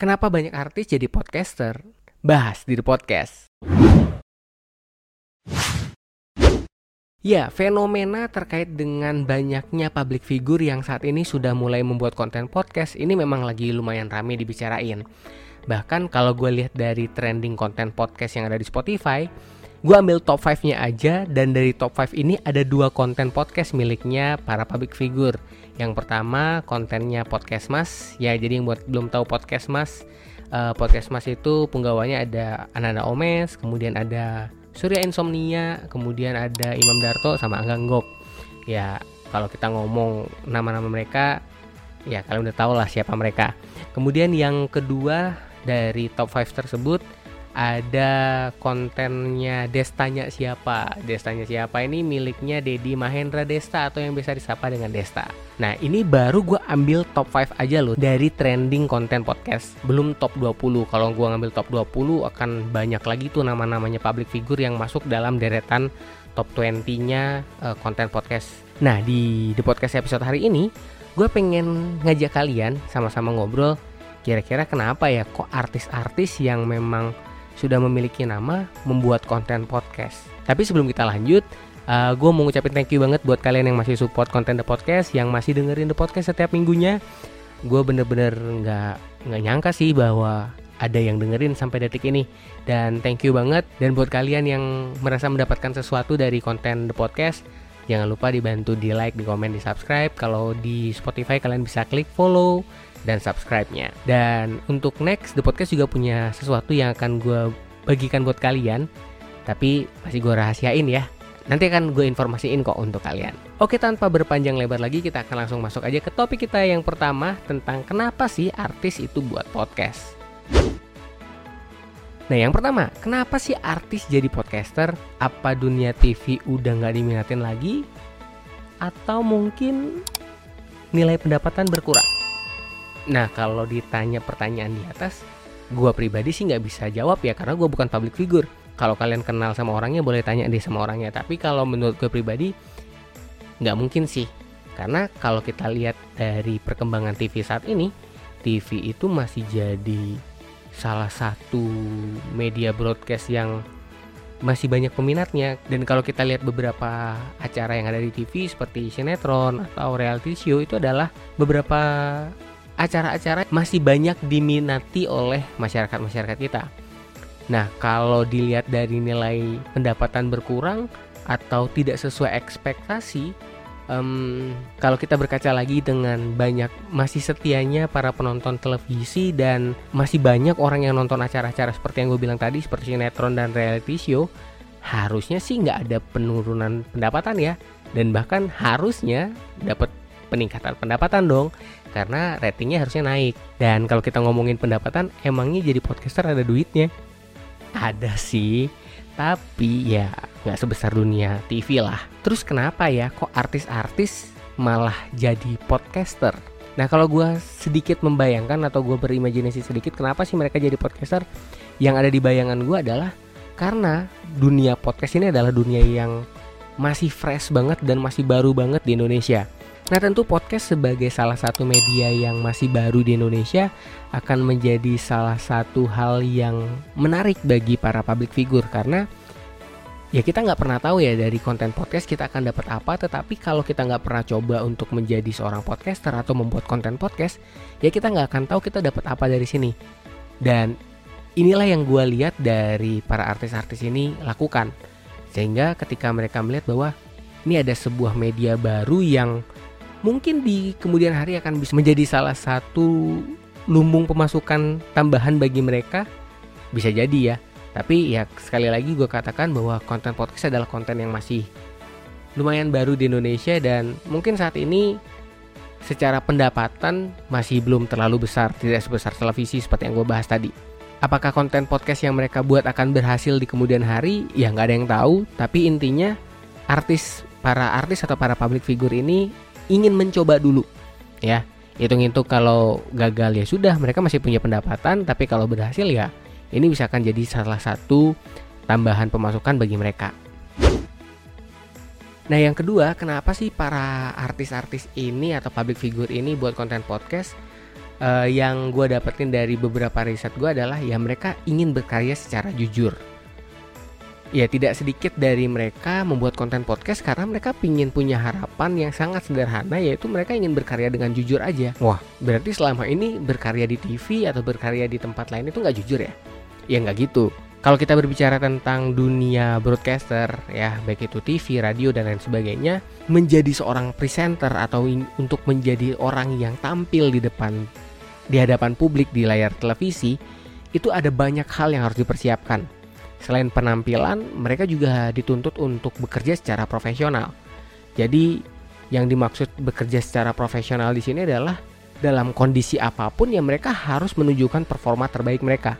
Kenapa banyak artis jadi podcaster? Bahas di The Podcast. Ya, fenomena terkait dengan banyaknya public figure yang saat ini sudah mulai membuat konten podcast ini memang lagi lumayan rame dibicarain. Bahkan kalau gue lihat dari trending konten podcast yang ada di Spotify, gue ambil top 5-nya aja dan dari top 5 ini ada dua konten podcast miliknya para public figure. Yang pertama kontennya podcast Mas, ya jadi yang buat belum tahu podcast Mas, uh, podcast Mas itu penggawanya ada Ananda Omes, kemudian ada Surya Insomnia, kemudian ada Imam Darto sama Angga Gok. Ya, kalau kita ngomong nama-nama mereka, ya kalian udah tau lah siapa mereka. Kemudian yang kedua dari top 5 tersebut ada kontennya Destanya siapa? Destanya siapa ini miliknya Dedi Mahendra Desta atau yang bisa disapa dengan Desta. Nah ini baru gue ambil top 5 aja loh dari trending konten podcast. Belum top 20 Kalau gue ngambil top 20 akan banyak lagi tuh nama-namanya public figure yang masuk dalam deretan top 20 nya uh, konten podcast. Nah di The Podcast episode hari ini gue pengen ngajak kalian sama-sama ngobrol kira-kira kenapa ya kok artis-artis yang memang sudah memiliki nama membuat konten podcast. Tapi sebelum kita lanjut, uh, gue mau ngucapin thank you banget buat kalian yang masih support konten The Podcast, yang masih dengerin The Podcast setiap minggunya. Gue bener-bener nggak nggak nyangka sih bahwa ada yang dengerin sampai detik ini dan thank you banget dan buat kalian yang merasa mendapatkan sesuatu dari konten The Podcast jangan lupa dibantu di like, di komen, di subscribe kalau di Spotify kalian bisa klik follow dan subscribe-nya. Dan untuk next, The Podcast juga punya sesuatu yang akan gue bagikan buat kalian. Tapi masih gue rahasiain ya. Nanti akan gue informasiin kok untuk kalian. Oke, tanpa berpanjang lebar lagi, kita akan langsung masuk aja ke topik kita yang pertama tentang kenapa sih artis itu buat podcast. Nah yang pertama, kenapa sih artis jadi podcaster? Apa dunia TV udah nggak diminatin lagi? Atau mungkin nilai pendapatan berkurang? Nah kalau ditanya pertanyaan di atas, gue pribadi sih nggak bisa jawab ya karena gue bukan public figure. Kalau kalian kenal sama orangnya boleh tanya deh sama orangnya. Tapi kalau menurut gue pribadi nggak mungkin sih. Karena kalau kita lihat dari perkembangan TV saat ini, TV itu masih jadi salah satu media broadcast yang masih banyak peminatnya dan kalau kita lihat beberapa acara yang ada di TV seperti sinetron atau reality show itu adalah beberapa acara-acara masih banyak diminati oleh masyarakat-masyarakat kita. Nah, kalau dilihat dari nilai pendapatan berkurang atau tidak sesuai ekspektasi, um, kalau kita berkaca lagi dengan banyak masih setianya para penonton televisi dan masih banyak orang yang nonton acara-acara seperti yang gue bilang tadi seperti sinetron dan reality show, harusnya sih nggak ada penurunan pendapatan ya, dan bahkan harusnya dapat peningkatan pendapatan dong karena ratingnya harusnya naik. Dan kalau kita ngomongin pendapatan emangnya jadi podcaster ada duitnya? Ada sih tapi ya nggak sebesar dunia TV lah. Terus kenapa ya kok artis-artis malah jadi podcaster? Nah kalau gue sedikit membayangkan atau gue berimajinasi sedikit kenapa sih mereka jadi podcaster? Yang ada di bayangan gue adalah karena dunia podcast ini adalah dunia yang masih fresh banget dan masih baru banget di Indonesia. Nah tentu podcast sebagai salah satu media yang masih baru di Indonesia akan menjadi salah satu hal yang menarik bagi para public figure karena ya kita nggak pernah tahu ya dari konten podcast kita akan dapat apa tetapi kalau kita nggak pernah coba untuk menjadi seorang podcaster atau membuat konten podcast ya kita nggak akan tahu kita dapat apa dari sini. Dan inilah yang gue lihat dari para artis-artis ini lakukan. Sehingga ketika mereka melihat bahwa ini ada sebuah media baru yang mungkin di kemudian hari akan bisa menjadi salah satu lumbung pemasukan tambahan bagi mereka bisa jadi ya tapi ya sekali lagi gue katakan bahwa konten podcast adalah konten yang masih lumayan baru di Indonesia dan mungkin saat ini secara pendapatan masih belum terlalu besar tidak sebesar televisi seperti yang gue bahas tadi. Apakah konten podcast yang mereka buat akan berhasil di kemudian hari? Ya nggak ada yang tahu. Tapi intinya artis para artis atau para public figure ini ingin mencoba dulu ya. Hitung-hitung kalau gagal ya sudah mereka masih punya pendapatan. Tapi kalau berhasil ya ini bisa akan jadi salah satu tambahan pemasukan bagi mereka Nah yang kedua, kenapa sih para artis-artis ini atau public figure ini buat konten podcast? uh, yang gue dapetin dari beberapa riset gue adalah ya mereka ingin berkarya secara jujur ya tidak sedikit dari mereka membuat konten podcast karena mereka ingin punya harapan yang sangat sederhana yaitu mereka ingin berkarya dengan jujur aja. Wah, berarti selama ini berkarya di TV atau berkarya di tempat lain itu nggak jujur ya? Ya nggak gitu. Kalau kita berbicara tentang dunia broadcaster ya, baik itu TV, radio dan lain sebagainya, menjadi seorang presenter atau untuk menjadi orang yang tampil di depan di hadapan publik di layar televisi, itu ada banyak hal yang harus dipersiapkan Selain penampilan, mereka juga dituntut untuk bekerja secara profesional. Jadi, yang dimaksud bekerja secara profesional di sini adalah dalam kondisi apa pun ya mereka harus menunjukkan performa terbaik mereka.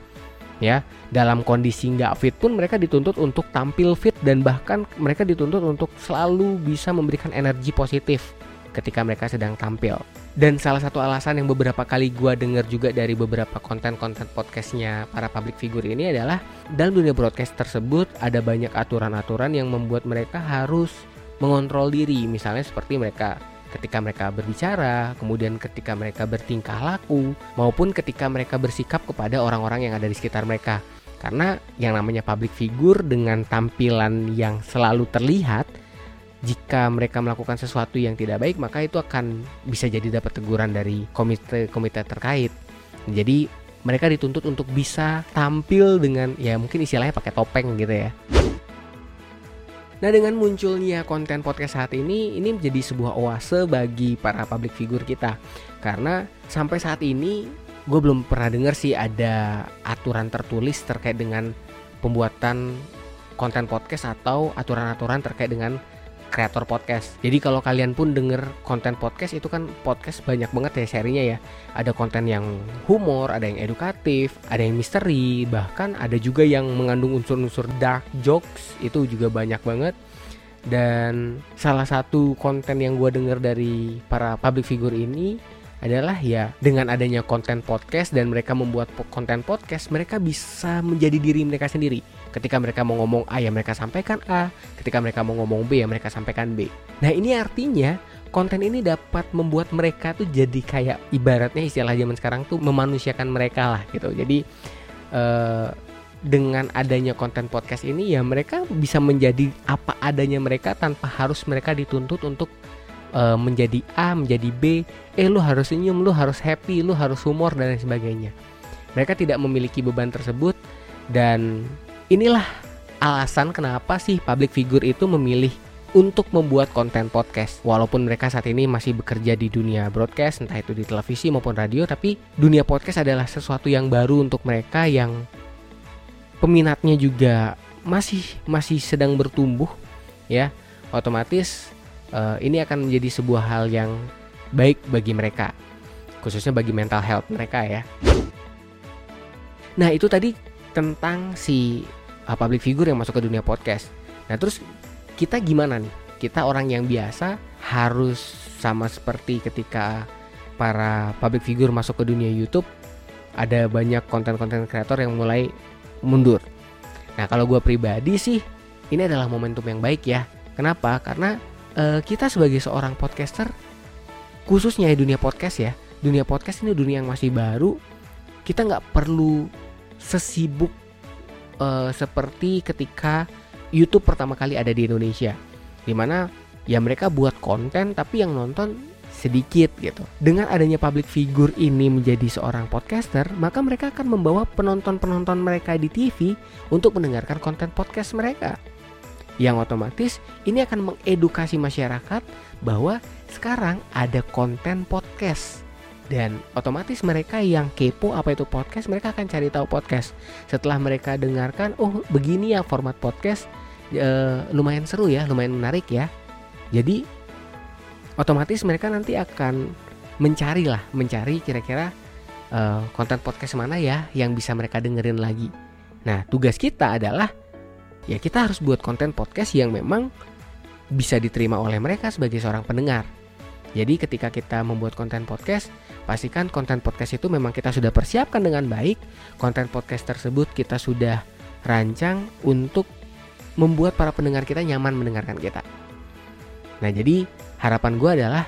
Ya, dalam kondisi nggak fit pun mereka dituntut untuk tampil fit dan bahkan mereka dituntut untuk selalu bisa memberikan energi positif ketika mereka sedang tampil. Dan salah satu alasan yang beberapa kali gue denger juga dari beberapa konten-konten podcastnya para public figure ini adalah dalam dunia broadcast tersebut ada banyak aturan-aturan yang membuat mereka harus mengontrol diri. Misalnya seperti mereka ketika mereka berbicara, kemudian ketika mereka bertingkah laku, maupun ketika mereka bersikap kepada orang-orang yang ada di sekitar mereka. Karena yang namanya public figure dengan tampilan yang selalu terlihat jika mereka melakukan sesuatu yang tidak baik maka itu akan bisa jadi dapat teguran dari komite komite terkait. Jadi mereka dituntut untuk bisa tampil dengan ya mungkin istilahnya pakai topeng gitu ya. Nah dengan munculnya konten podcast saat ini ini menjadi sebuah oase bagi para public figure kita. Karena sampai saat ini gue belum pernah dengar sih ada aturan tertulis terkait dengan pembuatan konten podcast atau aturan-aturan terkait dengan kreator podcast. Jadi kalau kalian pun denger konten podcast itu kan podcast banyak banget ya serinya ya. Ada konten yang humor, ada yang edukatif, ada yang misteri, bahkan ada juga yang mengandung unsur-unsur dark jokes itu juga banyak banget. Dan salah satu konten yang gue denger dari para public figure ini adalah ya dengan adanya konten podcast dan mereka membuat konten podcast mereka bisa menjadi diri mereka sendiri. Ketika mereka mau ngomong A ya mereka sampaikan A. Ketika mereka mau ngomong B ya mereka sampaikan B. Nah ini artinya konten ini dapat membuat mereka tuh jadi kayak ibaratnya istilah zaman sekarang tuh memanusiakan mereka lah gitu. Jadi eh, dengan adanya konten podcast ini ya mereka bisa menjadi apa adanya mereka tanpa harus mereka dituntut untuk uh, menjadi A menjadi B eh lu harus senyum lu harus happy lu harus humor dan lain sebagainya. Mereka tidak memiliki beban tersebut dan inilah alasan kenapa sih public figure itu memilih untuk membuat konten podcast. Walaupun mereka saat ini masih bekerja di dunia broadcast entah itu di televisi maupun radio tapi dunia podcast adalah sesuatu yang baru untuk mereka yang peminatnya juga masih masih sedang bertumbuh ya. Otomatis uh, ini akan menjadi sebuah hal yang baik bagi mereka, khususnya bagi mental health mereka ya. Nah itu tadi tentang si uh, public figure yang masuk ke dunia podcast. Nah terus kita gimana nih? Kita orang yang biasa harus sama seperti ketika para public figure masuk ke dunia YouTube, ada banyak konten-konten kreator yang mulai mundur. Nah kalau gue pribadi sih, ini adalah momentum yang baik ya. Kenapa? Karena uh, kita sebagai seorang podcaster khususnya di dunia podcast ya dunia podcast ini dunia yang masih baru kita nggak perlu sesibuk uh, seperti ketika YouTube pertama kali ada di Indonesia di mana ya mereka buat konten tapi yang nonton sedikit gitu. Dengan adanya public figure ini menjadi seorang podcaster, maka mereka akan membawa penonton-penonton mereka di TV untuk mendengarkan konten podcast mereka yang otomatis ini akan mengedukasi masyarakat bahwa sekarang ada konten podcast. Dan otomatis mereka yang kepo apa itu podcast mereka akan cari tahu podcast. Setelah mereka dengarkan oh begini ya format podcast e, lumayan seru ya lumayan menarik ya. Jadi otomatis mereka nanti akan mencari lah mencari kira-kira e, konten podcast mana ya yang bisa mereka dengerin lagi. Nah tugas kita adalah ya kita harus buat konten podcast yang memang bisa diterima oleh mereka sebagai seorang pendengar. Jadi ketika kita membuat konten podcast, pastikan konten podcast itu memang kita sudah persiapkan dengan baik. Konten podcast tersebut kita sudah rancang untuk membuat para pendengar kita nyaman mendengarkan kita. Nah jadi harapan gue adalah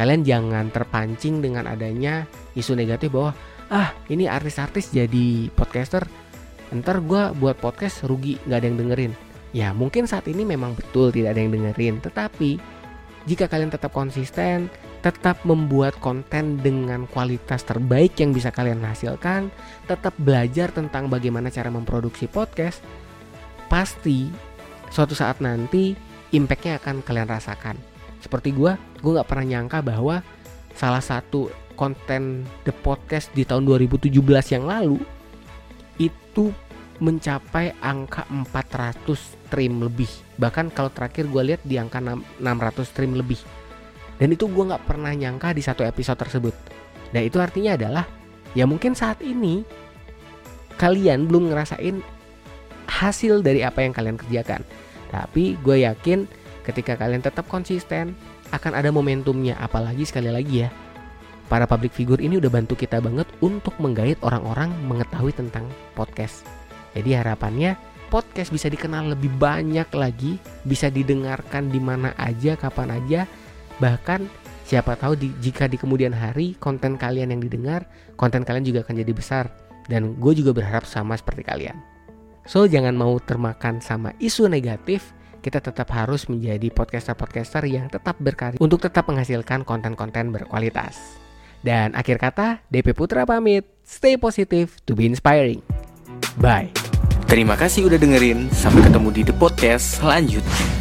kalian jangan terpancing dengan adanya isu negatif bahwa ah ini artis-artis jadi podcaster ntar gue buat podcast rugi nggak ada yang dengerin. Ya mungkin saat ini memang betul tidak ada yang dengerin tetapi jika kalian tetap konsisten tetap membuat konten dengan kualitas terbaik yang bisa kalian hasilkan tetap belajar tentang bagaimana cara memproduksi podcast pasti suatu saat nanti impactnya akan kalian rasakan. Seperti gue gue nggak pernah nyangka bahwa salah satu konten The Podcast di tahun 2017 yang lalu itu mencapai angka 400 stream lebih. Bahkan kalau terakhir gue lihat di angka 600 stream lebih. Dan itu gue nggak pernah nyangka di satu episode tersebut. Nah itu artinya adalah ya mungkin saat ini kalian belum ngerasain hasil dari apa yang kalian kerjakan. Tapi gue yakin ketika kalian tetap konsisten akan ada momentumnya. Apalagi sekali lagi ya para public figure ini udah bantu kita banget untuk menggait orang-orang mengetahui tentang podcast. Jadi harapannya podcast bisa dikenal lebih banyak lagi, bisa didengarkan di mana aja, kapan aja, bahkan siapa tahu di, jika di kemudian hari konten kalian yang didengar, konten kalian juga akan jadi besar. Dan gue juga berharap sama seperti kalian. So jangan mau termakan sama isu negatif, kita tetap harus menjadi podcaster-podcaster yang tetap berkarya untuk tetap menghasilkan konten-konten berkualitas. Dan akhir kata, DP Putra pamit. Stay positive to be inspiring. Bye. Terima kasih udah dengerin. Sampai ketemu di The Podcast selanjutnya.